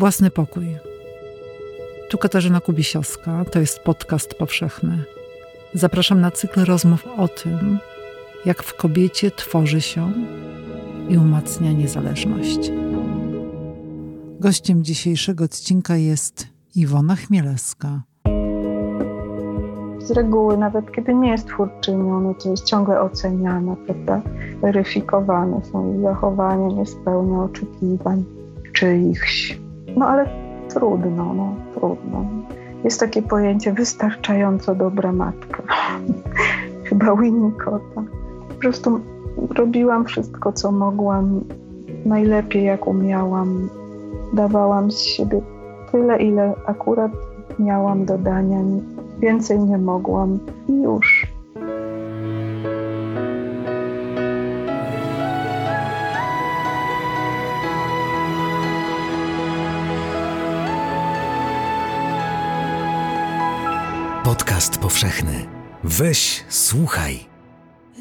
Własny pokój. Tu Katarzyna Kubisiowska, to jest podcast powszechny. Zapraszam na cykl rozmów o tym, jak w kobiecie tworzy się i umacnia niezależność. Gościem dzisiejszego odcinka jest Iwona Chmielewska. Z reguły, nawet kiedy nie jest twórczynią, no to jest ciągle oceniana, prawda? Weryfikowane są jej zachowania, nie spełnia oczekiwań czyichś. No ale trudno, no trudno. Jest takie pojęcie wystarczająco dobra matka. Chyba Winnicota. Po prostu robiłam wszystko, co mogłam, najlepiej jak umiałam. Dawałam z siebie tyle, ile akurat miałam do dania. Więcej nie mogłam i już. Powszechny. Weź, słuchaj.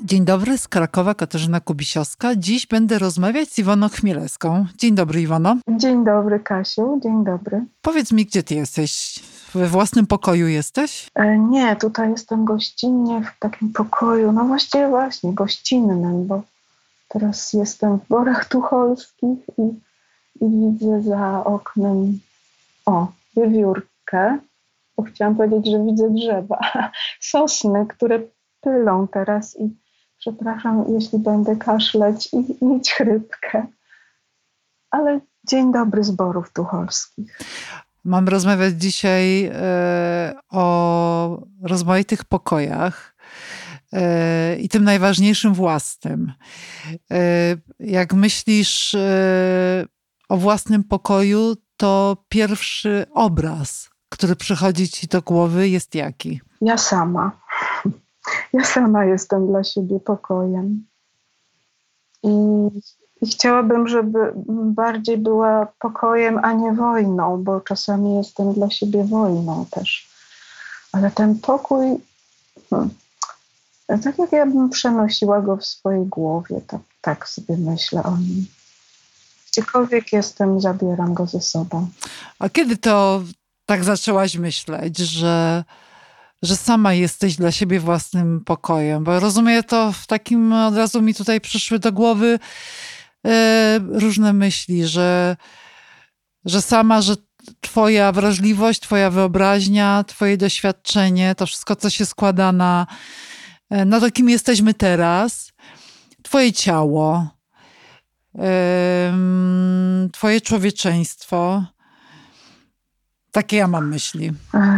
Dzień dobry, z Krakowa Katarzyna Kubisiowska. Dziś będę rozmawiać z Iwoną Chmielewską. Dzień dobry, Iwono. Dzień dobry, Kasiu. Dzień dobry. Powiedz mi, gdzie ty jesteś? We własnym pokoju jesteś? E, nie, tutaj jestem gościnnie w takim pokoju. No właściwie właśnie, gościnnym, bo teraz jestem w Borach Tucholskich i, i widzę za oknem, o, wiewiórkę bo chciałam powiedzieć, że widzę drzewa, sosny, które pylą teraz i przepraszam, jeśli będę kaszleć i mieć chrypkę. Ale dzień dobry zborów tucholskich. Mam rozmawiać dzisiaj e, o rozmaitych pokojach e, i tym najważniejszym własnym. E, jak myślisz o własnym pokoju, to pierwszy obraz, który przychodzi ci do głowy, jest jaki? Ja sama. Ja sama jestem dla siebie pokojem. I, I, chciałabym, żeby bardziej była pokojem, a nie wojną, bo czasami jestem dla siebie wojną też. Ale ten pokój, hmm, tak jak ja bym przenosiła go w swojej głowie, tak, tak sobie myślę o nim. Gdziekolwiek jestem, zabieram go ze sobą. A kiedy to tak zaczęłaś myśleć, że, że sama jesteś dla siebie własnym pokojem? Bo rozumiem to w takim, od razu mi tutaj przyszły do głowy e, różne myśli, że, że sama, że Twoja wrażliwość, Twoja wyobraźnia, Twoje doświadczenie, to wszystko, co się składa na, e, na to, kim jesteśmy teraz, Twoje ciało, Twoje człowieczeństwo, takie ja mam myśli.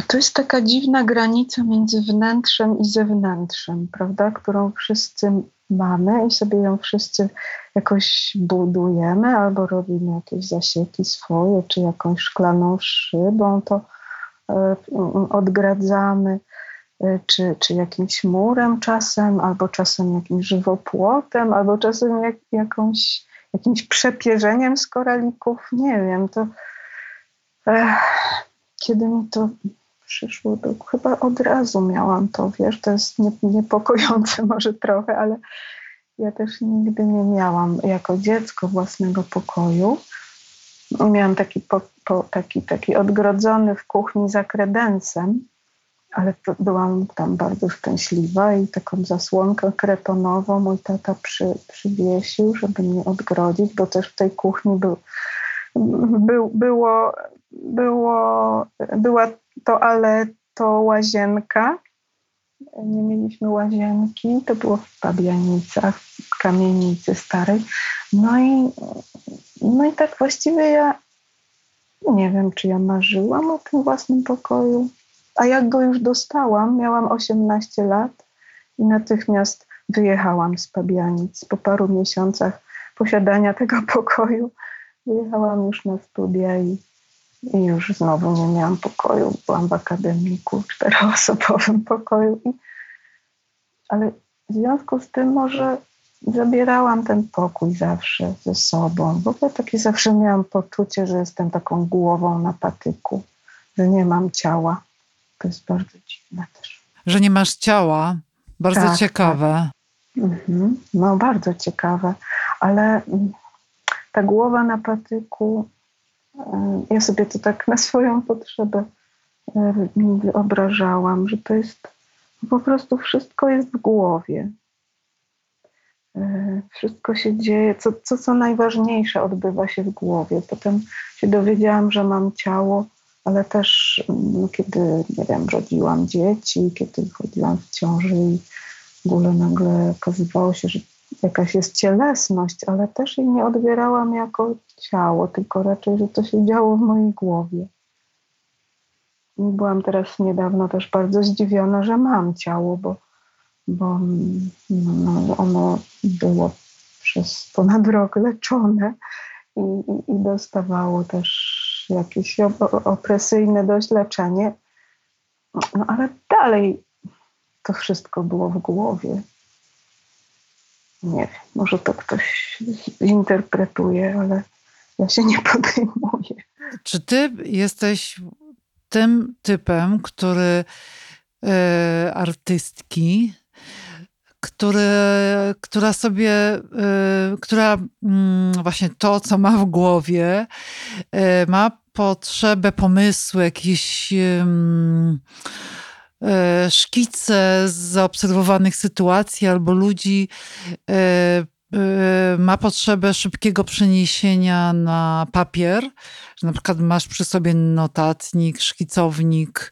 To jest taka dziwna granica między wnętrzem i zewnętrzem, prawda? Którą wszyscy mamy i sobie ją wszyscy jakoś budujemy, albo robimy jakieś zasieki swoje, czy jakąś szklaną szybą to e, odgradzamy, e, czy, czy jakimś murem czasem, albo czasem jakimś żywopłotem, albo czasem jak, jakąś, jakimś przepierzeniem z koralików. Nie wiem, to kiedy mi to przyszło, to chyba od razu miałam to, wiesz, to jest niepokojące może trochę, ale ja też nigdy nie miałam jako dziecko własnego pokoju. Miałam taki, po, po, taki, taki odgrodzony w kuchni za kredensem, ale byłam tam bardzo szczęśliwa i taką zasłonkę kretonową mój tata przy, przywiesił, żeby mnie odgrodzić, bo też w tej kuchni był, był, było było, była to ale to łazienka. Nie mieliśmy łazienki, to było w Pabianicach, w kamienicy starej. No i, no i tak właściwie ja nie wiem, czy ja marzyłam o tym własnym pokoju. A jak go już dostałam, miałam 18 lat i natychmiast wyjechałam z Pabianic. Po paru miesiącach posiadania tego pokoju wyjechałam już na studia i i już znowu nie miałam pokoju. Byłam w akademiku, czteroosobowym pokoju. I, ale w związku z tym może zabierałam ten pokój zawsze ze sobą. W ogóle takie zawsze miałam poczucie, że jestem taką głową na patyku, że nie mam ciała. To jest bardzo dziwne też. Że nie masz ciała? Bardzo tak, ciekawe. Tak. Mhm. No, bardzo ciekawe. Ale ta głowa na patyku ja sobie to tak na swoją potrzebę wyobrażałam, że to jest po prostu wszystko jest w głowie. Wszystko się dzieje, co, co, co najważniejsze odbywa się w głowie. Potem się dowiedziałam, że mam ciało, ale też no, kiedy, nie wiem, rodziłam dzieci, kiedy chodziłam w ciąży i w ogóle nagle okazywało się, że jakaś jest cielesność, ale też jej nie odbierałam jako ciało, tylko raczej, że to się działo w mojej głowie. Byłam teraz niedawno też bardzo zdziwiona, że mam ciało, bo, bo no, no ono było przez ponad rok leczone i, i, i dostawało też jakieś opresyjne dość leczenie. No ale dalej to wszystko było w głowie. Nie wiem, może to ktoś zinterpretuje, ale ja się nie podejmuję. Czy ty jesteś tym typem, który e, artystki, który, która sobie, e, która mm, właśnie to, co ma w głowie, e, ma potrzebę pomysłu, jakieś E, szkice z zaobserwowanych sytuacji albo ludzi e, e, ma potrzebę szybkiego przeniesienia na papier, że na przykład masz przy sobie notatnik, szkicownik,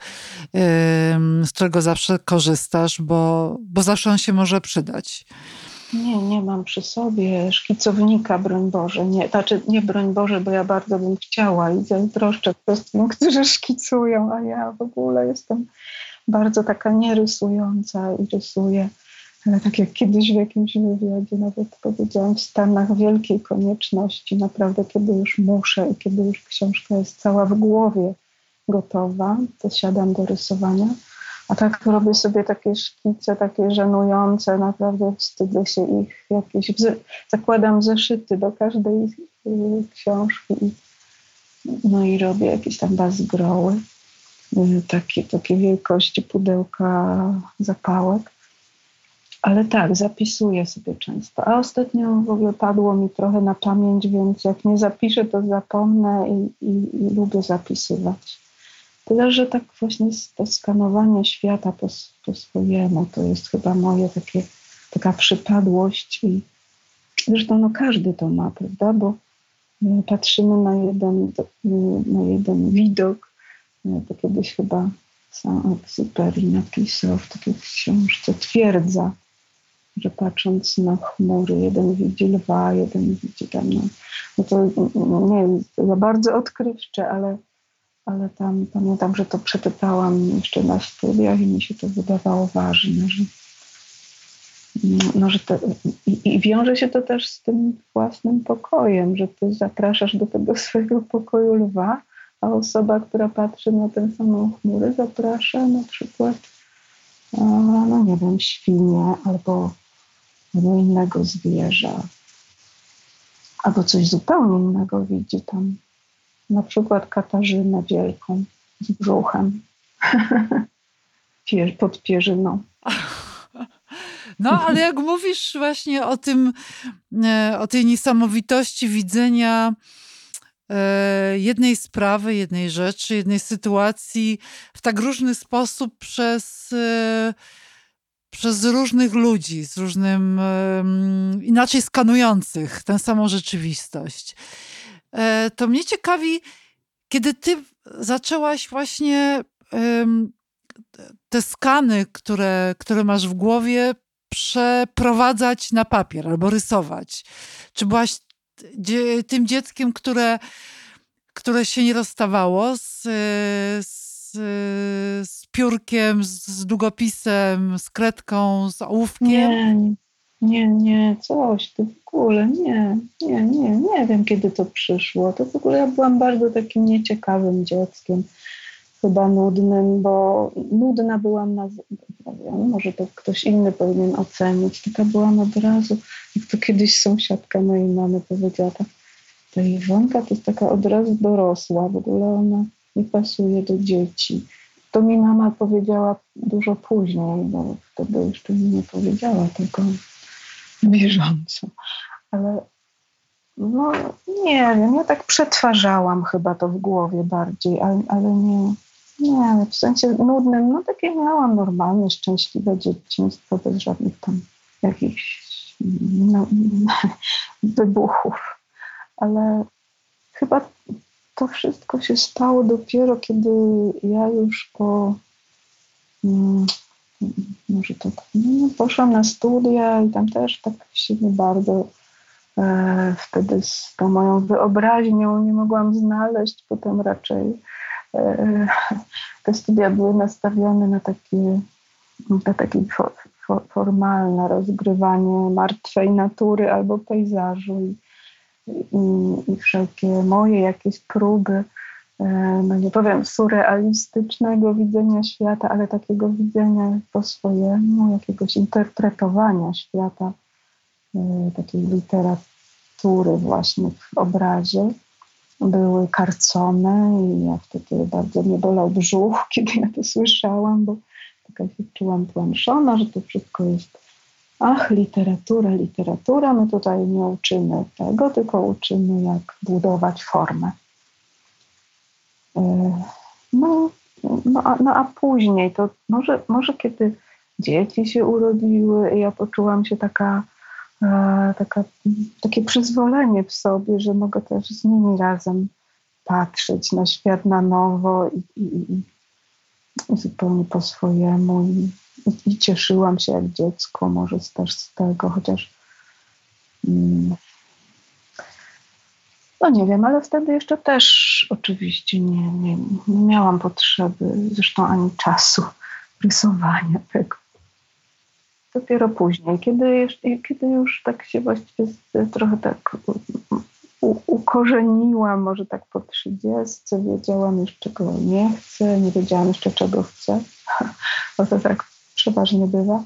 z którego zawsze korzystasz, bo, bo zawsze on się może przydać. Nie, nie mam przy sobie szkicownika, broń Boże. Nie, znaczy, nie broń Boże, bo ja bardzo bym chciała i zazdroszczę wszystkim, którzy szkicują, a ja w ogóle jestem bardzo taka nierysująca i rysuje. Ale tak jak kiedyś w jakimś wywiadzie nawet powiedziałam, w stanach wielkiej konieczności, naprawdę kiedy już muszę i kiedy już książka jest cała w głowie gotowa, to siadam do rysowania. A tak robię sobie takie szkice, takie żenujące, naprawdę wstydzę się ich jakieś. Zakładam zeszyty do każdej y, książki i, no i robię jakieś tam bazgroły. Takie, takie wielkości pudełka zapałek. Ale tak, zapisuję sobie często. A ostatnio w ogóle padło mi trochę na pamięć, więc jak nie zapiszę, to zapomnę i, i, i lubię zapisywać. Tyle, że tak właśnie to skanowanie świata po, po swojemu to jest chyba moje takie, taka przypadłość i zresztą no każdy to ma, prawda? Bo y, patrzymy na jeden, na jeden widok, to kiedyś chyba Saint-Exupéry napisał w takiej książce, twierdza, że patrząc na chmury, jeden widzi lwa, jeden widzi tam, no, no to nie jest za bardzo odkrywcze, ale, ale tam pamiętam, że to przeczytałam jeszcze na studiach i mi się to wydawało ważne, że, no, że to, i, i wiąże się to też z tym własnym pokojem, że ty zapraszasz do tego swojego pokoju lwa, a osoba, która patrzy na tę samą chmurę, zaprasza na przykład, no nie wiem, świnię albo, albo innego zwierza, albo coś zupełnie innego widzi tam. Na przykład Katarzynę Wielką z brzuchem pod pierzyną. No, ale jak mówisz właśnie o tym, e, o tej niesamowitości widzenia jednej sprawy, jednej rzeczy, jednej sytuacji w tak różny sposób przez, e, przez różnych ludzi, z różnym, inaczej skanujących tę samą rzeczywistość. E, to mnie ciekawi, kiedy ty zaczęłaś właśnie te skany, które, które masz w głowie, przeprowadzać na papier albo rysować. Czy byłaś tym dzieckiem, które, które się nie rozstawało z, z, z piórkiem, z długopisem, z kredką, z ołówkiem? Nie, nie, nie, coś, to w ogóle nie, nie, nie, nie wiem kiedy to przyszło. To w ogóle ja byłam bardzo takim nieciekawym dzieckiem chyba nudnym, bo nudna byłam na. Może to ktoś inny powinien ocenić. Taka byłam od razu, jak to kiedyś sąsiadka mojej mamy powiedziała, ta, ta Iwonka to jest taka od razu dorosła, w ogóle ona nie pasuje do dzieci. To mi mama powiedziała dużo później, bo wtedy jeszcze mi nie powiedziała tego bieżąco. Ale no nie wiem, ja tak przetwarzałam chyba to w głowie bardziej, ale, ale nie, nie, w sensie nudnym, no takie miałam normalne, szczęśliwe dzieciństwo bez żadnych tam jakichś no, wybuchów. Ale chyba to wszystko się stało dopiero, kiedy ja już po mm, może tak, no, poszłam na studia i tam też tak się nie bardzo e, wtedy z tą moją wyobraźnią nie mogłam znaleźć. Potem raczej te studia były nastawione na takie, na takie for, for, formalne rozgrywanie martwej natury albo pejzażu. I, i, i wszelkie moje jakieś próby E, no nie powiem surrealistycznego widzenia świata, ale takiego widzenia po swojemu, jakiegoś interpretowania świata, e, takiej literatury właśnie w obrazie były karcone i ja wtedy bardzo mnie bolał brzuch, kiedy ja to słyszałam, bo taka się czułam tłamszona, że to wszystko jest ach, literatura, literatura, my tutaj nie uczymy tego, tylko uczymy jak budować formę. E, no, no, a, no a później to może, może kiedy dzieci się urodziły ja poczułam się taka, taka, takie przyzwolenie w sobie, że mogę też z nimi razem patrzeć na świat na nowo i, i, i zupełnie po swojemu i, i, cieszyłam się jak dziecko może też z tego, chociaż mm, no nie wiem, ale wtedy jeszcze też oczywiście nie, nie, nie miałam potrzeby, zresztą ani czasu rysowania tego. Dopiero później, kiedy, kiedy już tak się właściwie trochę tak u, ukorzeniłam, może tak po trzydziestce, wiedziałam już czego nie chcę, nie wiedziałam jeszcze czego chcę, bo to tak przeważnie bywa.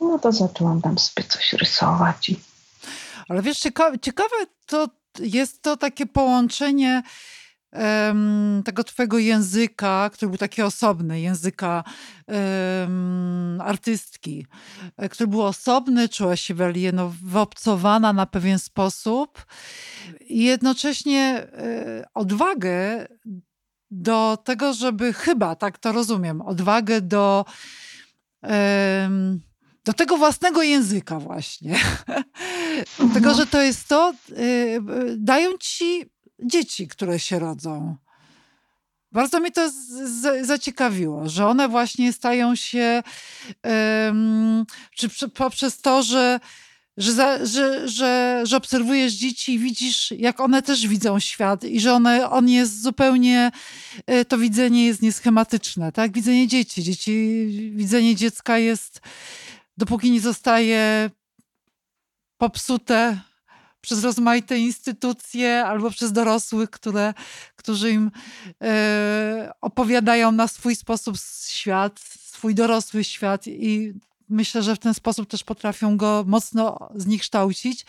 No to zaczęłam tam sobie coś rysować i ale wiesz, ciekawe, ciekawe to jest to takie połączenie um, tego twojego języka, który był taki osobny, języka um, artystki, e, który był osobny, czuła się wyobcowana na pewien sposób i jednocześnie y, odwagę do tego, żeby chyba, tak to rozumiem, odwagę do do tego własnego języka właśnie. Mhm. Tego, że to jest to, yy, dają ci dzieci, które się rodzą. Bardzo mi to zaciekawiło, że one właśnie stają się, czy poprzez to, że, że, za, że, że, że obserwujesz dzieci i widzisz, jak one też widzą świat i że one, on jest zupełnie, y, to widzenie jest nieschematyczne, tak? Widzenie dzieci, dzieci, widzenie dziecka jest dopóki nie zostaje popsute przez rozmaite instytucje albo przez dorosłych, które, którzy im e, opowiadają na swój sposób świat, swój dorosły świat i myślę, że w ten sposób też potrafią go mocno zniekształcić,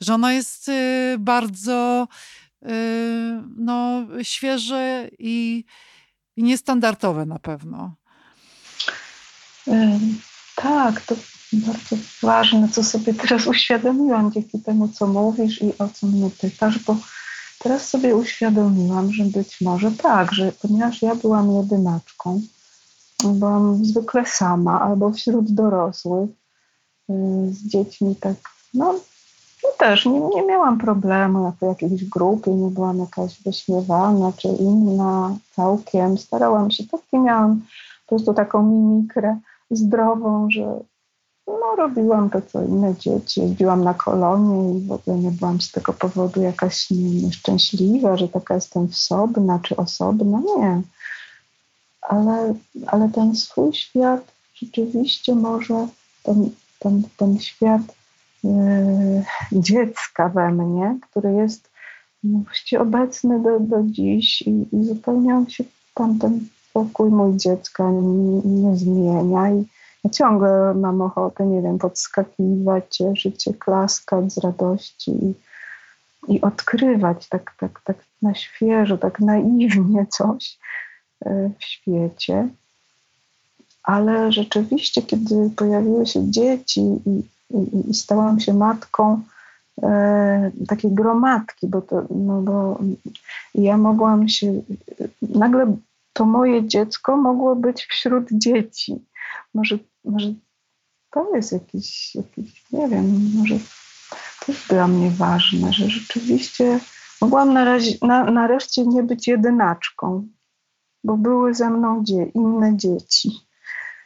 że ono jest e, bardzo e, no, świeże i, i niestandardowe na pewno. Tak, to bardzo ważne, co sobie teraz uświadomiłam dzięki temu, co mówisz i o co mnie pytasz, bo teraz sobie uświadomiłam, że być może tak, że ponieważ ja byłam jedynaczką, byłam zwykle sama albo wśród dorosłych y, z dziećmi tak, no, no też nie, nie miałam problemu jako jakiejś grupie, nie byłam jakaś wyśmiewana czy inna całkiem. Starałam się, taki miałam po prostu taką mimikrę zdrową, że no, robiłam to, co inne dzieci. Jeździłam na kolonie i w ogóle nie byłam z tego powodu jakaś nieszczęśliwa, że taka jestem wsobna czy osobna. Nie. Ale, ale ten swój świat rzeczywiście może, ten, ten, ten świat yy, dziecka we mnie, który jest no, właściwie obecny do, do dziś i, i zupełnie on się tamten pokój mój dziecka nie, nie zmienia i ciągle mam ochotę, nie wiem, podskakiwać, cieszyć się, klaskać z radości i, i odkrywać tak, tak, tak na świeżo, tak naiwnie coś e, w świecie. Ale rzeczywiście, kiedy pojawiły się dzieci i, i, i stałam się matką, e, takiej gromadki, bo to, no bo ja mogłam się, nagle to moje dziecko mogło być wśród dzieci. Może, może to jest jakiś, jakiś, nie wiem, może to jest dla mnie ważne, że rzeczywiście mogłam na razie, na, nareszcie nie być jedynaczką, bo były ze mną dzie, inne dzieci.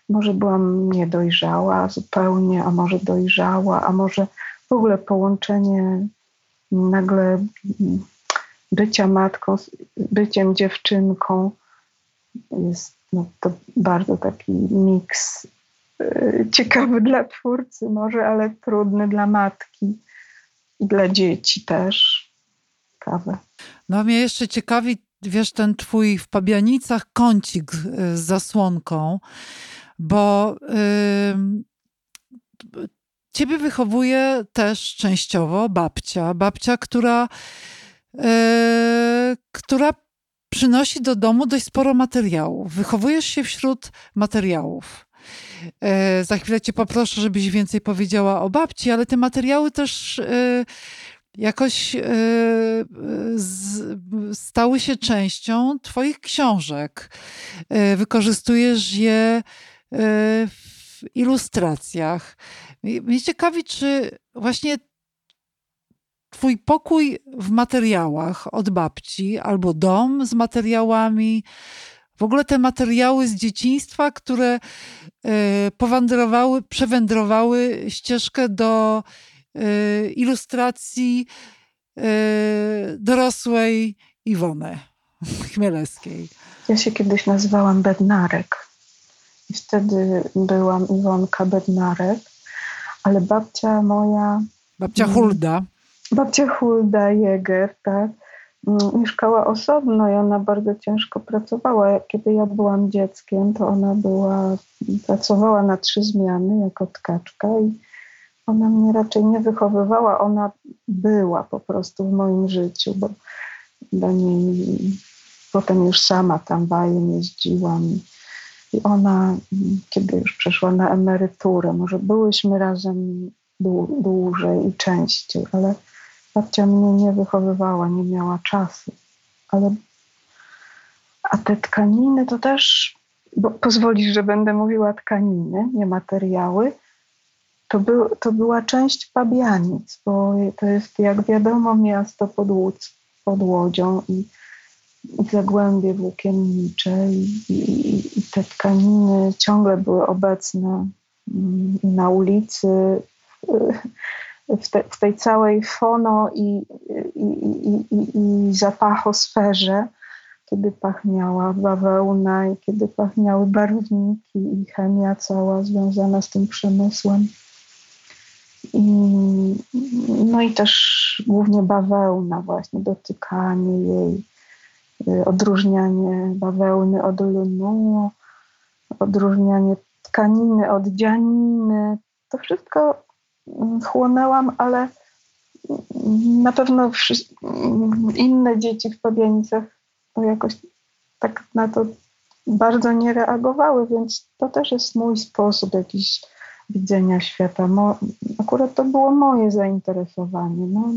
Może byłam niedojrzała zupełnie, a może dojrzała, a może w ogóle połączenie nagle bycia matką, byciem dziewczynką jest no, to bardzo taki miks yy, ciekawy dla twórcy może, ale trudny dla matki i dla dzieci też. Kawę. No mnie jeszcze ciekawi, wiesz, ten twój w Pabianicach kącik z zasłonką, bo yy, ciebie wychowuje też częściowo babcia. Babcia, która, yy, która przynosi do domu dość sporo materiałów. Wychowujesz się wśród materiałów. Yy, za chwilę cię poproszę, żebyś więcej powiedziała o babci, ale te materiały też yy, jakoś z, stały się częścią Twoich książek. Wykorzystujesz je w ilustracjach. Mnie ciekawi, czy właśnie Twój pokój w materiałach od babci, albo dom z materiałami, w ogóle te materiały z dzieciństwa, które powędrowały, przewędrowały ścieżkę do Y, ilustracji y, dorosłej Iwony Chmielewskiej. Ja się kiedyś nazywałam Bednarek i wtedy byłam Iwonka Bednarek, ale babcia moja... Babcia Hulda. Babcia Hulda Jäger, tak, mm, mieszkała osobno i ona bardzo ciężko pracowała. Kiedy ja byłam dzieckiem, to ona była, pracowała na trzy zmiany jako tkaczka i ona mnie raczej nie wychowywała, ona była po prostu w moim życiu, bo dla niej potem już sama tam wajem jeździłam. I ona, kiedy już przeszła na emeryturę, może byłyśmy razem dłużej i częściej, ale babcia mnie nie wychowywała, nie miała czasu. Ale, a te tkaniny to też, bo pozwolisz, że będę mówiła tkaniny, nie materiały, to, był, to była część Pabianic, bo to jest, jak wiadomo, miasto pod, Łódź, pod Łodzią i, i zagłębie włókiennicze i, i, i, te tkaniny ciągle były obecne mm, na ulicy, w, te, w tej całej fono i, i, i, i, i zapachosferze, kiedy pachniała bawełna i kiedy pachniały barwniki i chemia cała związana z tym przemysłem. I, no i też głównie bawełna, właśnie dotykanie jej, y, odróżnianie bawełny od lnu, odróżnianie tkaniny od dzianiny. To wszystko chłonęłam, ale na pewno inne dzieci w Pabianicach jakoś tak na to bardzo nie reagowały, więc to też jest mój sposób jakiś widzenia świata. Akurat to było moje zainteresowanie. No,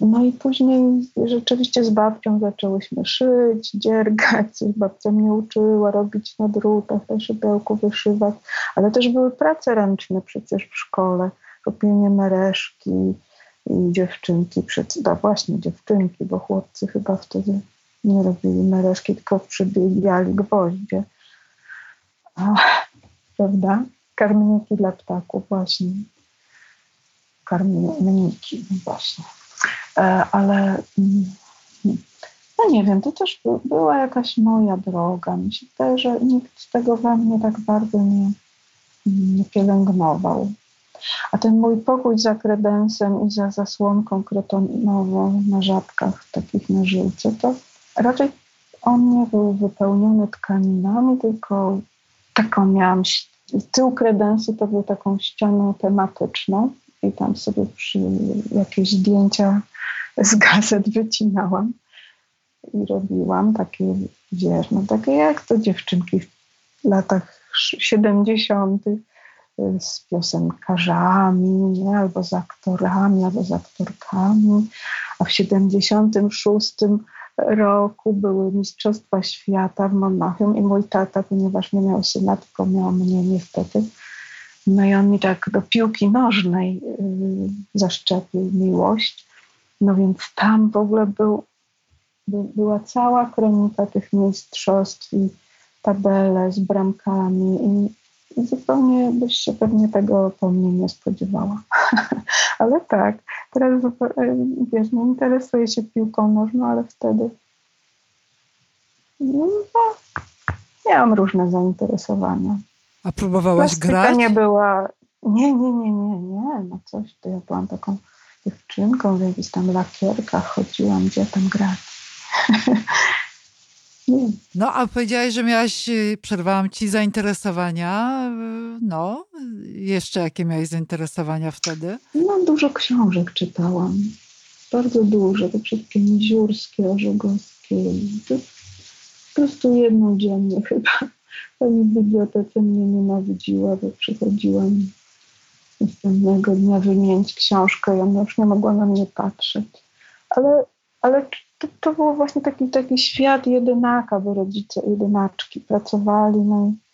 no i później rzeczywiście z babcią zaczęłyśmy szyć, dziergać, coś babcia mnie uczyła, robić na drutach, na szybełku, wyszywać, ale też były prace ręczne przecież w szkole, robienie mereszki i dziewczynki, no właśnie dziewczynki, bo chłopcy chyba wtedy nie robili mereszki, tylko przybijali gwoździe. A, prawda? karmniki dla ptaków, właśnie. Karmniki, no właśnie. E, ale mm, no nie wiem, to też była jakaś moja droga. Myślę, że nikt tego we mnie tak bardzo nie, nie pielęgnował. A ten mój pokój za kredensem i za zasłonką kretonową na żabkach, takich na żyłce, to raczej on nie był wypełniony tkaninami, tylko taką miałam Tył kredensu to był taką ścianą tematyczną i tam sobie przy jakieś zdjęcia z gazet wycinałam i robiłam takie, wiesz, no takie jak to dziewczynki w latach 70. y, z piosenkarzami, nie? albo z aktorami, albo z aktorkami. A w 76 roku były Mistrzostwa Świata w Monachium i mój tata, ponieważ nie miał syna, tylko miał mnie niestety, no i on mi tak do piłki nożnej yy, zaszczepił miłość. No więc tam w ogóle był, by, była cała kronika tych mistrzostw i tabele z bramkami i, i zupełnie byś się pewnie tego po mnie nie spodziewała. ale tak, teraz wiesz, nie interesuję się piłką nożną, ale wtedy no, miałam różne zainteresowania. A próbowałaś Plastyka grać? nie była. Nie, nie, nie, nie, nie. No coś, to ja byłam taką dziewczynką w jakichś tam lakierkach, chodziłam, gdzie tam grać. No, a powiedziałaś, że miałaś, y, przerwałam ci zainteresowania. y, No, jeszcze jakie miałaś zainteresowania wtedy? No, dużo książek czytałam. Bardzo dużo. Te wszystkie miziurskie, orzegowskie. To po prostu jedną dziennie chyba. Pani w bibliotece mnie nienawidziła, bo przychodziłam następnego dnia wymienić książkę i ona już nie mogła na mnie patrzeć. Ale, ale to, to był właśnie taki, taki świat jedynaka, bo rodzice jedynaczki pracowali, no i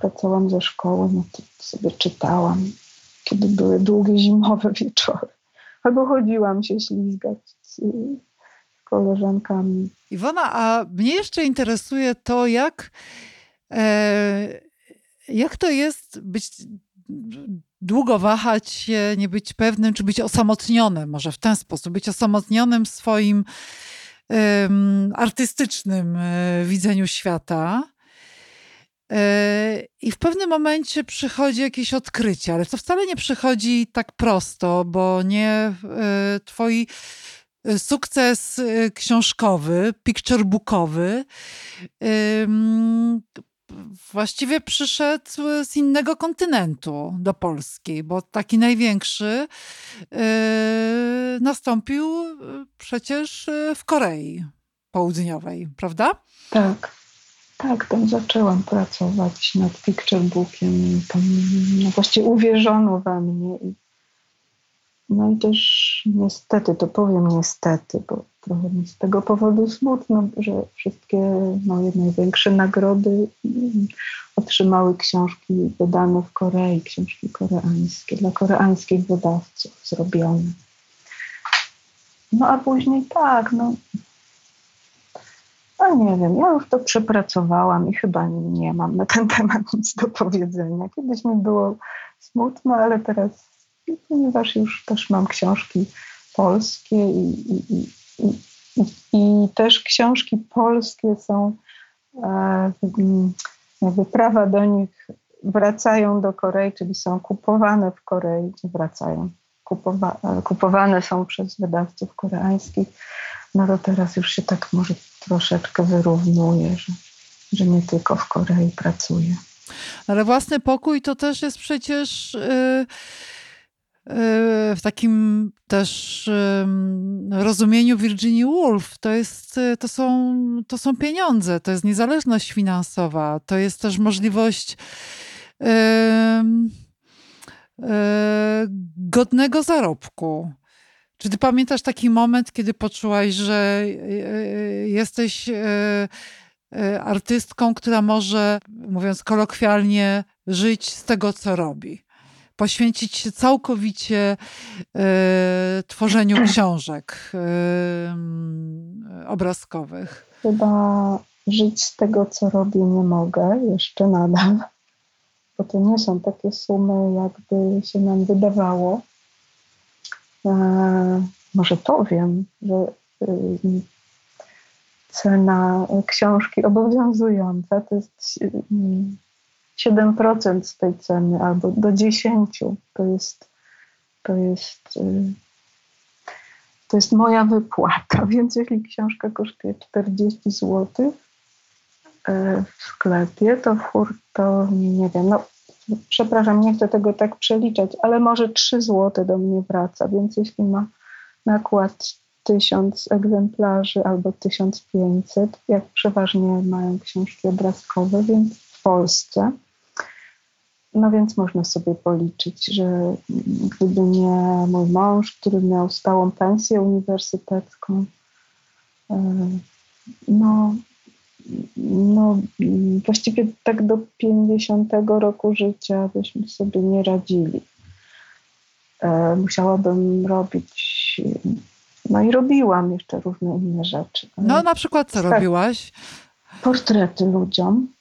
wracałam ze szkoły, no to sobie czytałam, kiedy były długie zimowe wieczory. Albo chodziłam się ślizgać z koleżankami. Iwona, a mnie jeszcze interesuje to, jak, e, jak to jest być długo wahać się, nie być pewnym, czy być osamotnionym, może w ten sposób, być osamotnionym w swoim um, artystycznym e, widzeniu świata. E, I w pewnym momencie przychodzi jakieś odkrycie, ale to wcale nie przychodzi tak prosto, bo nie e, twoi sukces książkowy, picturebookowy właściwie przyszedł z innego kontynentu do Polski, bo taki największy nastąpił przecież w Korei Południowej, prawda? Tak. Tak, tam zaczęłam pracować nad picturebookiem. Tam no właściwie uwierzono we mnie i no i też niestety, to powiem niestety, bo trochę mi z tego powodu smutno, że wszystkie moje największe nagrody otrzymały książki wydane w Korei, książki koreańskie, dla koreańskich wydawców zrobione. No a później tak, no, no nie wiem, ja już to przepracowałam i chyba nie mam na ten temat nic do powiedzenia. Kiedyś mi było smutno, ale teraz ponieważ już też mam książki polskie i, i, i, też książki polskie są, e, jakby prawa do nich wracają do Korei, czyli są kupowane w Korei, wracają, kupowa, kupowane są przez wydawców koreańskich, no to teraz już się tak może troszeczkę wyrównuje, że, że nie tylko w Korei pracuje. Ale własny pokój to też jest przecież... Yy w takim też rozumieniu Virginia Woolf to, jest, to, są, to są pieniądze, to jest niezależność finansowa, to jest też możliwość e, godnego zarobku. Czy ty pamiętasz taki moment, kiedy poczułaś, że e, jesteś e, artystką, która może, mówiąc kolokwialnie, żyć z tego, co robi? Poświęcić się całkowicie e, tworzeniu książek e, obrazkowych? Chyba żyć z tego, co robię, nie mogę jeszcze nadal, bo to nie są takie sumy, jakby się nam wydawało. E, może powiem, że y, cena książki obowiązująca to jest 7% z tej ceny albo do 10%. To jest, to jest, y, to jest moja wypłata. Więc jeśli książka kosztuje 40 zł y, w sklepie, to w hurtowni, nie wiem, no przepraszam, nie chcę tego tak przeliczać, ale może 3 zł do mnie wraca. Więc jeśli ma nakład 1000 egzemplarzy albo 1500, jak przeważnie mają książki obrazkowe, więc w Polsce, no więc można sobie policzyć, że gdyby nie mój mąż, który miał stałą pensję uniwersytecką, e, no, no właściwie tak do 50 roku życia byśmy sobie nie radzili. E, musiałabym robić, no i robiłam jeszcze różne inne rzeczy. No na przykład co tak, robiłaś? Portrety ludziom.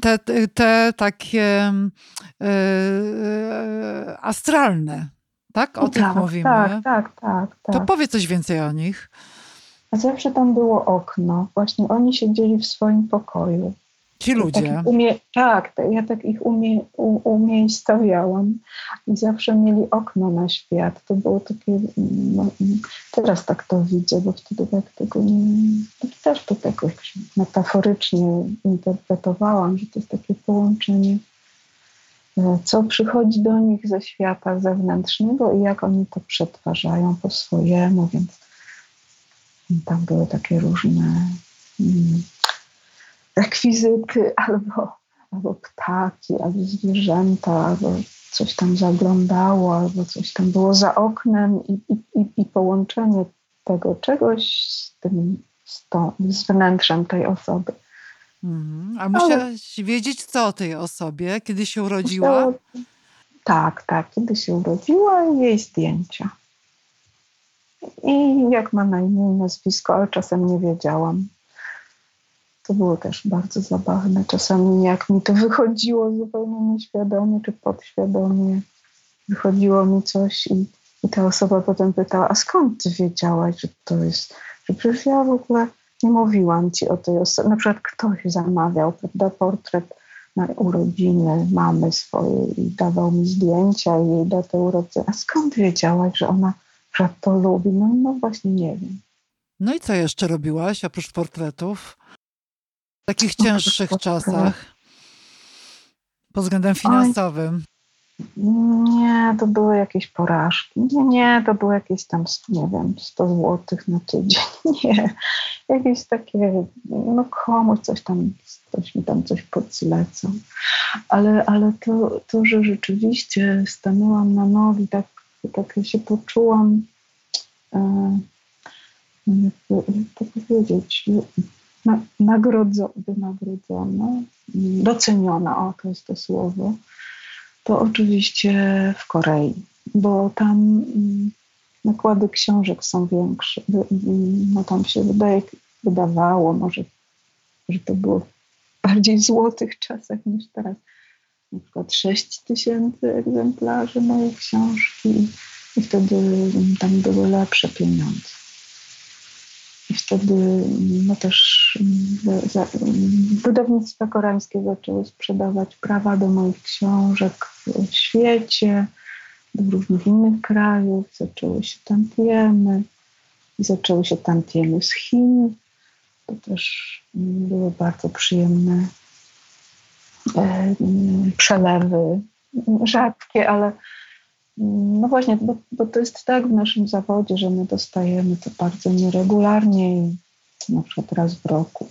Te, te takie yy, astralne, tak? O tych tak, mówimy. Tak, tak, tak, tak. To powiedz coś więcej o nich. A zawsze tam było okno. Właśnie oni siedzieli w swoim pokoju. Ci ludzie. Tak, umie, tak, ja tak ich umie, u, umiejscowiałam i zawsze mieli okno na świat. To było takie, no, teraz tak to widzę, bo wtedy tak tego nie, no, też to jakoś metaforycznie interpretowałam, że to jest takie połączenie, e, co przychodzi do nich ze świata zewnętrznego i jak oni to przetwarzają po swojemu, więc tam były takie różne mm, rekwizyty, albo, albo ptaki, albo zwierzęta, albo coś tam zaglądało, albo coś tam było za oknem i, i, i połączenie tego czegoś z tym, z, z wnętrzem tej osoby. Mhm. A musiałaś Ale... wiedzieć, co o tej osobie, kiedy się urodziła? Musiało... Tak, tak, kiedy się urodziła i jej zdjęcia. I jak ma na imię i nazwisko, ale czasem nie wiedziałam. To było też bardzo zabawne. Czasami jak mi to wychodziło zupełnie nieświadomie czy podświadomie, wychodziło mi coś i, i ta osoba potem pytała, a skąd ty wiedziałaś, że to jest, że przecież ja w ogóle nie mówiłam ci o tej osobie. Na przykład ktoś zamawiał, prawda, portret na urodziny mamy swojej i dawał mi zdjęcia i jej datę urodzenia. A skąd wiedziałaś, że ona że to lubi? No, no właśnie nie wiem. No i co jeszcze robiłaś oprócz portretów? W takich cięższych czasach? Pod względem finansowym? Nie, to były jakieś porażki. Nie, nie, to było jakieś tam, nie wiem, 100 złotych na tydzień. Nie, jakieś takie, no komuś coś tam, ktoś mi tam coś podlecał. Ale, ale to, to, że rzeczywiście stanęłam na nogi, tak, tak się poczułam, e, jak to powiedzieć, nagrodzo, wynagrodzona, doceniona, o to jest to słowo, to oczywiście w Korei, bo tam mm, nakłady książek są większe. No tam się wydaje, wydawało może, że to było w bardziej złotych czasach niż teraz. Na przykład 6 tysięcy egzemplarzy mojej książki i wtedy tam były lepsze pieniądze. I wtedy no też wydawnictwa koreańskie zaczęły sprzedawać prawa do moich książek w świecie, do różnych innych krajów. Zaczęły się tantiemy i zaczęły się tantiemy z Chin. To też były bardzo przyjemne e, przelewy, rzadkie, ale no właśnie, bo, bo, to jest tak w naszym zawodzie, że my dostajemy to bardzo nieregularnie na przykład raz w roku.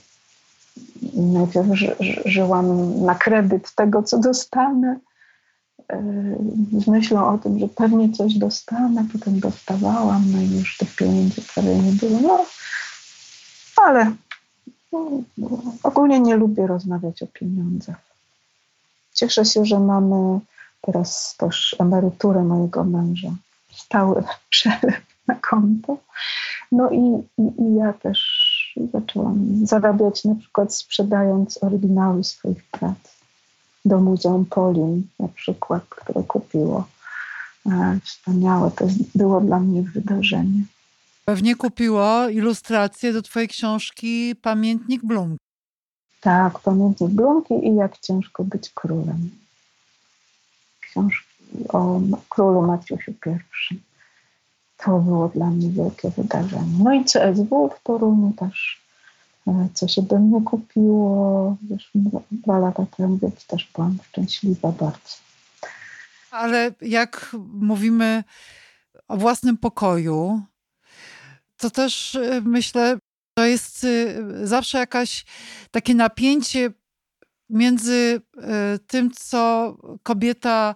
Najpierw ży, żyłam na kredyt tego, co dostanę, e, z myślą o tym, że pewnie coś dostanę, potem dostawałam, no i już tych pieniędzy prawie nie było. No, ale no, ogólnie nie lubię rozmawiać o pieniądzach. Cieszę się, że mamy teraz też emeryturę mojego męża, stały przelew na konto. No i, i, i ja też zaczęłam zarabiać na przykład sprzedając oryginały swoich prac do Muzeum Polin na przykład, które kupiło. E, wspaniałe, to było dla mnie wydarzenie. Pewnie kupiło ilustrację do twojej książki Pamiętnik Blumki. Tak, Pamiętnik Blumki i Jak ciężko być królem książki o królu Maciusiu I. To było dla mnie wielkie wydarzenie. No i CSW w Toruniu też, e, co się do mnie kupiło już dwa lata temu, więc też byłam szczęśliwa bardzo. Ale jak mówimy o własnym pokoju, to też e, myślę, to jest e, zawsze jakaś takie napięcie między tym, co kobieta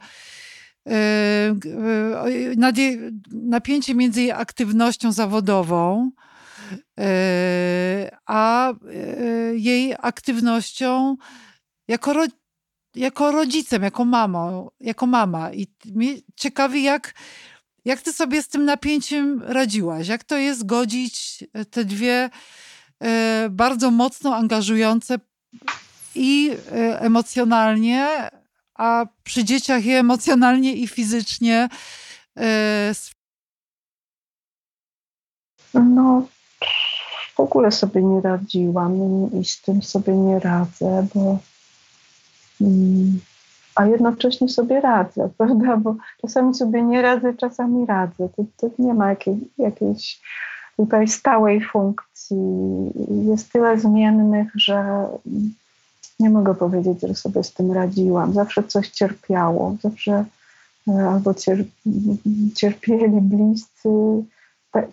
napięcie między jej aktywnością zawodową, a jej aktywnością jako, ro, jako rodzicem, jako mamą, jako mama. I mnie ciekawi, jak, jak ty sobie z tym napięciem radziłaś? Jak to jest godzić te dwie bardzo mocno angażujące i emocjonalnie, a przy dzieciach i emocjonalnie i fizycznie. E, no, w ogóle sobie nie radziłam i z tym sobie nie radzę, bo. Mm, a jednocześnie sobie radzę, prawda? Bo czasami sobie nie radzę, czasami radzę. To, to nie ma jakiej, jakiejś tutaj stałej funkcji. Jest tyle zmiennych, że nie mogę powiedzieć, że sobie z tym radziłam. Zawsze coś cierpiało, zawsze e, albo cierpieli bliscy.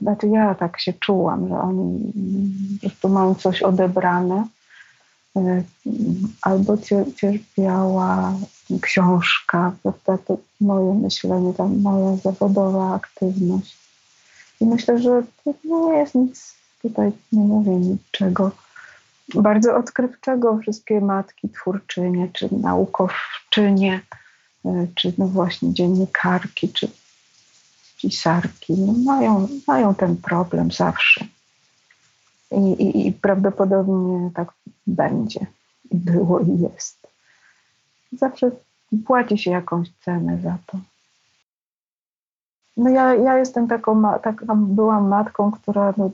Znaczy ja tak się czułam, że oni po prostu mają coś odebrane. E, albo cierpiała książka, prawda? To moje myślenie, tam moja zawodowa aktywność. I myślę, że to nie jest nic, tutaj nie mówię niczego bardzo odkrywczego wszystkie matki twórczynie, czy naukowczynie, e, czy no właśnie dziennikarki, czy pisarki, no mają, mają ten problem zawsze. I, i, I prawdopodobnie tak będzie. I było i jest. Zawsze płaci się jakąś cenę za to. No ja, ja jestem taką, taką byłam matką, która no,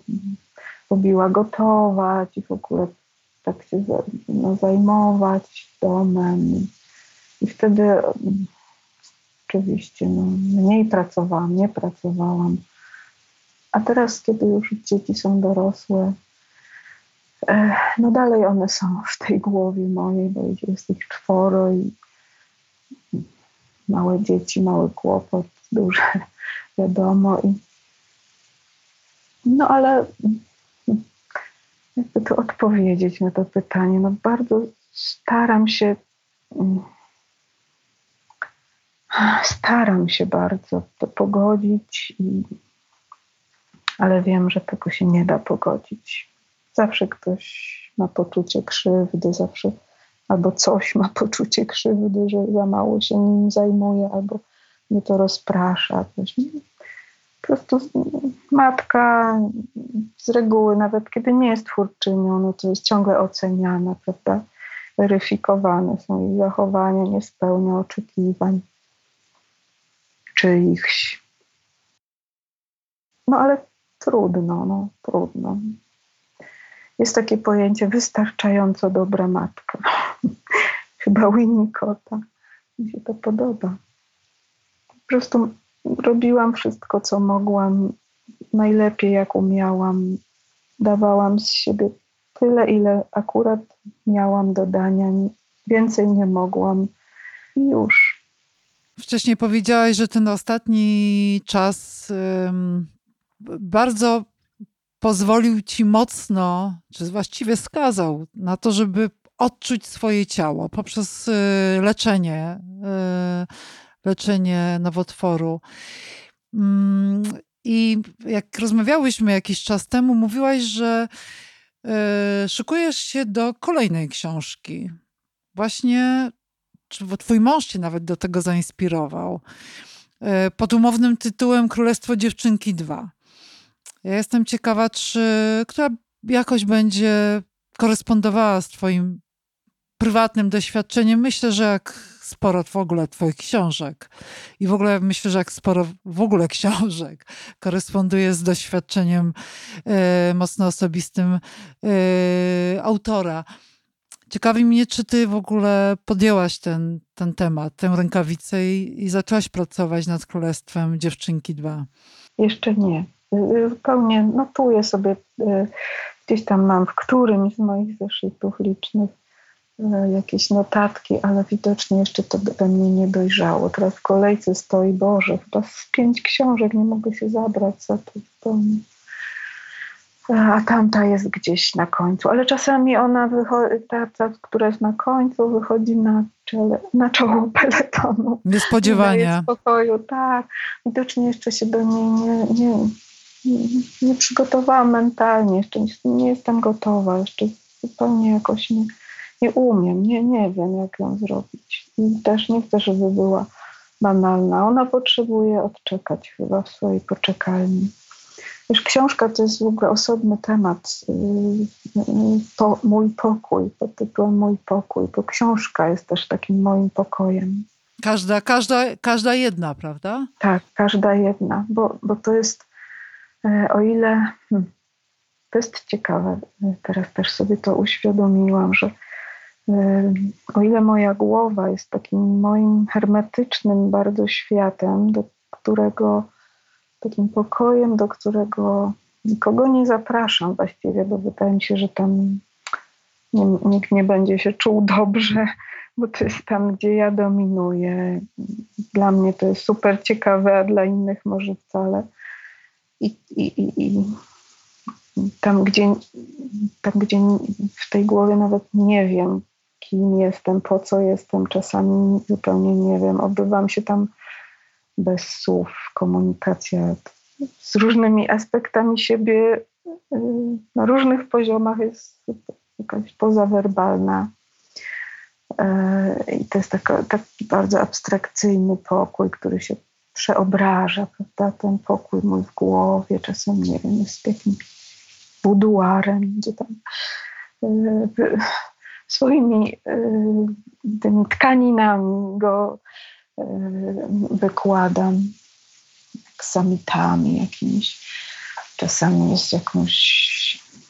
lubiła gotować i w ogóle tak się no, zajmować domem. I wtedy oczywiście no, mniej pracowałam, nie pracowałam. A teraz, kiedy już dzieci są dorosłe, e, no dalej one są w tej głowie mojej, bo jest ich czworo i małe dzieci, mały kłopot, duże, wiadomo. I, no ale jakby to odpowiedzieć na to pytanie. No bardzo staram się, mm, staram się bardzo to pogodzić, i, ale wiem, że tego się nie da pogodzić. Zawsze ktoś ma poczucie krzywdy, zawsze albo coś ma poczucie krzywdy, że za mało się nim zajmuje, albo mnie to rozprasza. Po prostu matka z reguły, nawet kiedy nie jest twórczynią, no to jest ciągle oceniana, prawda? Weryfikowane są jej zachowania, nie spełnia oczekiwań czyichś. No ale trudno, no trudno. Jest takie pojęcie wystarczająco dobra matka. Chyba Winnicota. Mi się to podoba. Po prostu robiłam wszystko, co mogłam, najlepiej jak umiałam. Dawałam z siebie tyle, ile akurat miałam do dania. Więcej nie mogłam i już. Wcześniej powiedziałaś, że ten ostatni czas um, bardzo pozwolił ci mocno, czy właściwie skazał na to, żeby odczuć swoje ciało poprzez y, leczenie. Y, leczenie nowotworu. Mm, I jak rozmawiałyśmy jakiś czas temu, mówiłaś, że e, szykujesz się do kolejnej książki. Właśnie, czy twój mąż cię nawet do tego zainspirował. E, pod umownym tytułem Królestwo Dziewczynki 2. Ja jestem ciekawa, czy która jakoś będzie korespondowała z twoim prywatnym doświadczeniem. Myślę, że jak sporo w ogóle Twoich książek. I w ogóle myślę, że jak sporo w ogóle książek koresponduje z doświadczeniem e, mocno osobistym e, autora. Ciekawi mnie, czy ty w ogóle podjęłaś ten, ten temat, tę rękawicę i, i zaczęłaś pracować nad Królestwem Dziewczynki 2. Jeszcze nie. Zupełnie notuję sobie, e, gdzieś tam mam w którymś z moich zeszytów licznych jakieś notatki, ale widocznie jeszcze to we mnie nie dojrzało. Teraz w kolejce stoi, Boże, chyba z pięć książek nie mogę się zabrać za to zupełnie. a tamta jest gdzieś na końcu. Ale czasami ona wychodzi, ta, ta, która jest na końcu, wychodzi na, czele, na czoło peletonu. Niespodziewanie. W spokoju, tak. Widocznie jeszcze się do niej nie, nie, nie, nie przygotowałam mentalnie, jeszcze nie, nie jestem gotowa, jeszcze zupełnie jakoś nie, nie umiem, nie, nie wiem, jak ją zrobić. I też nie chcę, żeby była banalna. Ona potrzebuje odczekać chyba w swojej poczekalni. Wiesz, książka to jest w ogóle osobny temat. Y, y, po, mój pokój, pod tytułem Mój pokój, bo książka jest też takim moim pokojem. Każda, każda, każda jedna, prawda? Tak, każda jedna, bo, bo to jest, e, o ile, hmm, to jest ciekawe, teraz też sobie to uświadomiłam, że o ile moja głowa jest takim moim hermetycznym bardzo światem, do którego takim pokojem, do którego nikogo nie zapraszam właściwie, bo wydaje mi się, że tam nie, nikt nie będzie się czuł dobrze, bo to jest tam, gdzie ja dominuję. Dla mnie to jest super ciekawe, a dla innych może wcale. I, i, i, i tam, gdzie, tam, gdzie w tej głowie nawet nie wiem, kim jestem, po co jestem, czasami zupełnie nie wiem. Obywam się tam bez słów, komunikacja z różnymi aspektami siebie y, na różnych poziomach jest jakaś pozawerbalna. Y, I to jest taka, taki bardzo abstrakcyjny pokój, który się przeobraża, prawda? Ten pokój mój w głowie, czasem nie wiem, jest jakimś buduarem, gdzie tam y, swoimi tymi tkaninami go wykładam aksamitami jakimiś. Czasami jest jakąś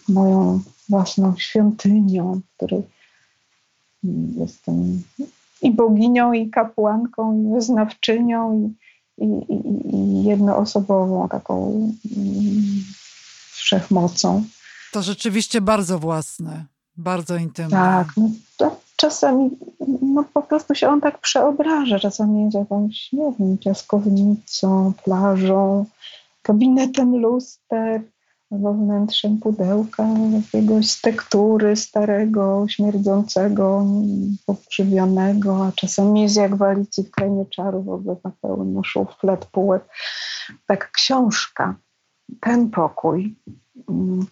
moją własną świątynią, w której jestem i boginią, i kapłanką, i wyznawczynią, i, i, i, i jednoosobową taką wszechmocą. To rzeczywiście bardzo własne, bardzo intymne. Tak, no, czasami no, po prostu się on tak przeobraża. Czasami jest jakąś, nie wiem, piaskownicą, plażą, gabinetem luster, albo wnętrzem pudełka jakiegoś z tektury starego, śmierdzącego, pokrzywionego, a czasami jest jak w Alicji w Krainie Czarów, ogóle pełno szuflad, półek. Tak książka, ten pokój,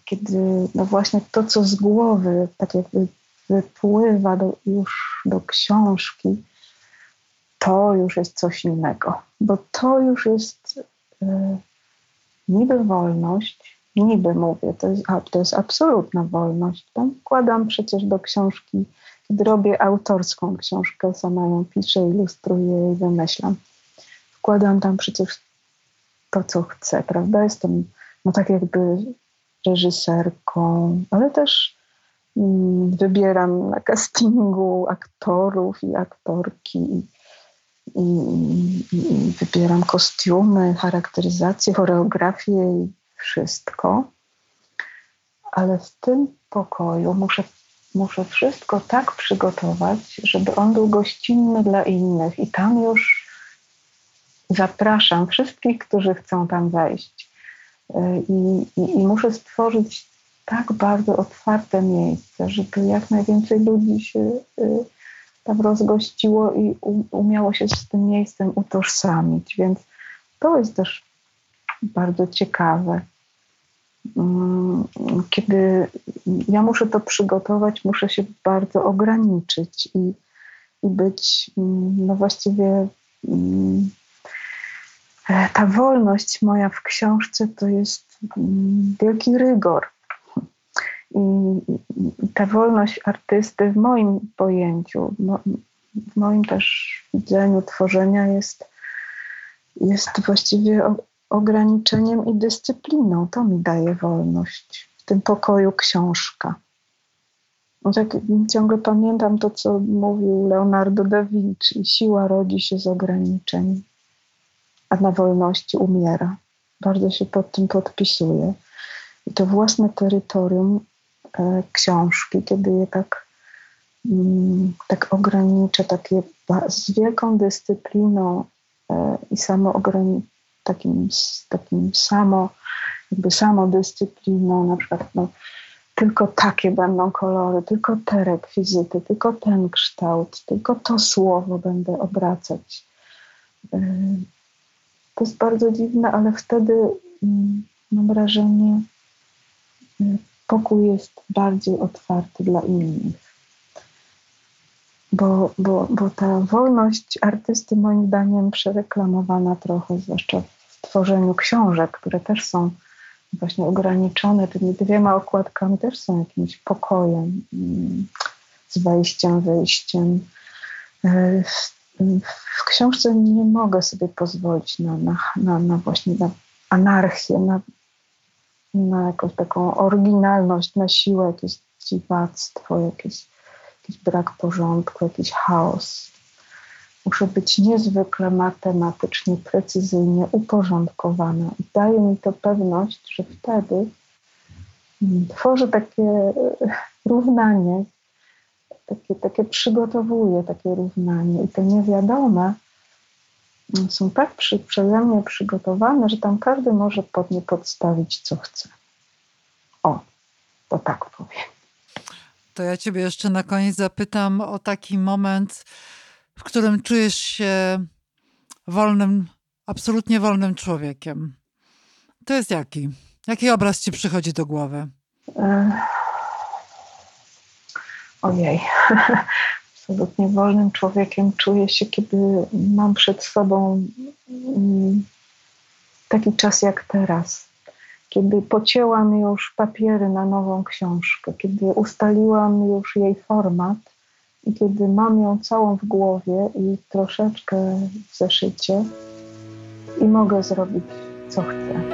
kiedy no właśnie to, co z głowy, tak jakby wypływa do, już do książki, to już jest coś innego, bo to już jest y, niby wolność, niby mówię, to jest, a, to jest absolutna wolność. Tam wkładam przecież do książki, kiedy robię autorską książkę, sama ją piszę, ilustruję i wymyślam. Wkładam tam przecież to, co chcę, prawda? Jestem no tak jakby reżyserką, ale też wybieram na castingu aktorów i aktorki i, i wybieram kostiumy, charakteryzację, choreografię i wszystko. Ale w tym pokoju muszę, muszę wszystko tak przygotować, żeby on był gościnny dla innych. I tam już zapraszam wszystkich, którzy chcą tam wejść. I, i, i muszę stworzyć tak bardzo otwarte miejsce, żeby jak najwięcej ludzi się y, tam rozgościło i umiało się z tym miejscem utożsamić. Więc to jest też bardzo ciekawe. Mm, kiedy ja muszę to przygotować, muszę się bardzo ograniczyć i, i być, mm, no właściwie mm, ta wolność moja w książce to jest wielki rygor i, ta wolność artysty w moim pojęciu, w moim też widzeniu tworzenia jest, jest właściwie ograniczeniem i dyscypliną. To mi daje wolność. W tym pokoju książka. No tak ciągle pamiętam to, co mówił Leonardo da Vinci. Siła rodzi się z ograniczeń, a na wolności umiera. Bardzo się pod tym podpisuję. I to własne terytorium E, książki, kiedy je tak, mm, tak ograniczę, takie z wielką dyscypliną e, i takim, takim samo jakby samodyscypliną, na przykład no, tylko takie będą kolory, tylko te rekwizyty, tylko ten kształt, tylko to słowo będę obracać. To jest bardzo dziwne, ale wtedy mm, mam wrażenie, y, pokój jest bardziej otwarty dla innych. Bo, bo, bo ta wolność artysty, moim zdaniem, przereklamowana trochę, zwłaszcza w tworzeniu książek, które też są właśnie ograniczone tymi dwiema okładkami, też są jakimś pokojem, mm, z wejściem, wyjściem. W książce nie mogę sobie pozwolić na, na, na, na właśnie na anarchię, na, na jakąś taką oryginalność, na siłę, jakieś dziwactwo, jakieś, jakiś brak porządku, jakiś chaos. Muszę być niezwykle matematycznie, precyzyjnie uporządkowana. I daje mi to pewność, że wtedy tworzę takie równanie, takie, takie przygotowuję takie równanie. I te niewiadome są tak przy, przeze mnie przygotowane, że tam każdy może pod nie podstawić, co chce. O, to tak powiem. To ja Ciebie jeszcze na koniec zapytam o taki moment, w którym czujesz się wolnym, absolutnie wolnym człowiekiem. To jest jaki? Jaki obraz Ci przychodzi do głowy? Ojej. Absolutnie wolnym człowiekiem czuję się, kiedy mam przed sobą mm, taki czas jak teraz kiedy pocięłam już papiery na nową książkę, kiedy ustaliłam już jej format i kiedy mam ją całą w głowie i troszeczkę w zeszycie i mogę zrobić co chcę.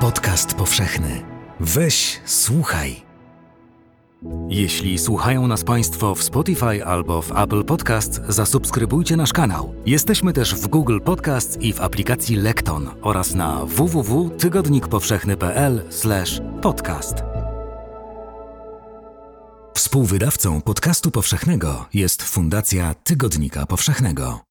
Podcast powszechny. Weź, słuchaj. Jeśli słuchają nas Państwo w Spotify albo w Apple Podcast, zasubskrybujcie nasz kanał. Jesteśmy też w Google Podcast i w aplikacji Lekton oraz na www.tygodnikpowszechny.pl/podcast. Współwydawcą podcastu powszechnego jest Fundacja Tygodnika Powszechnego.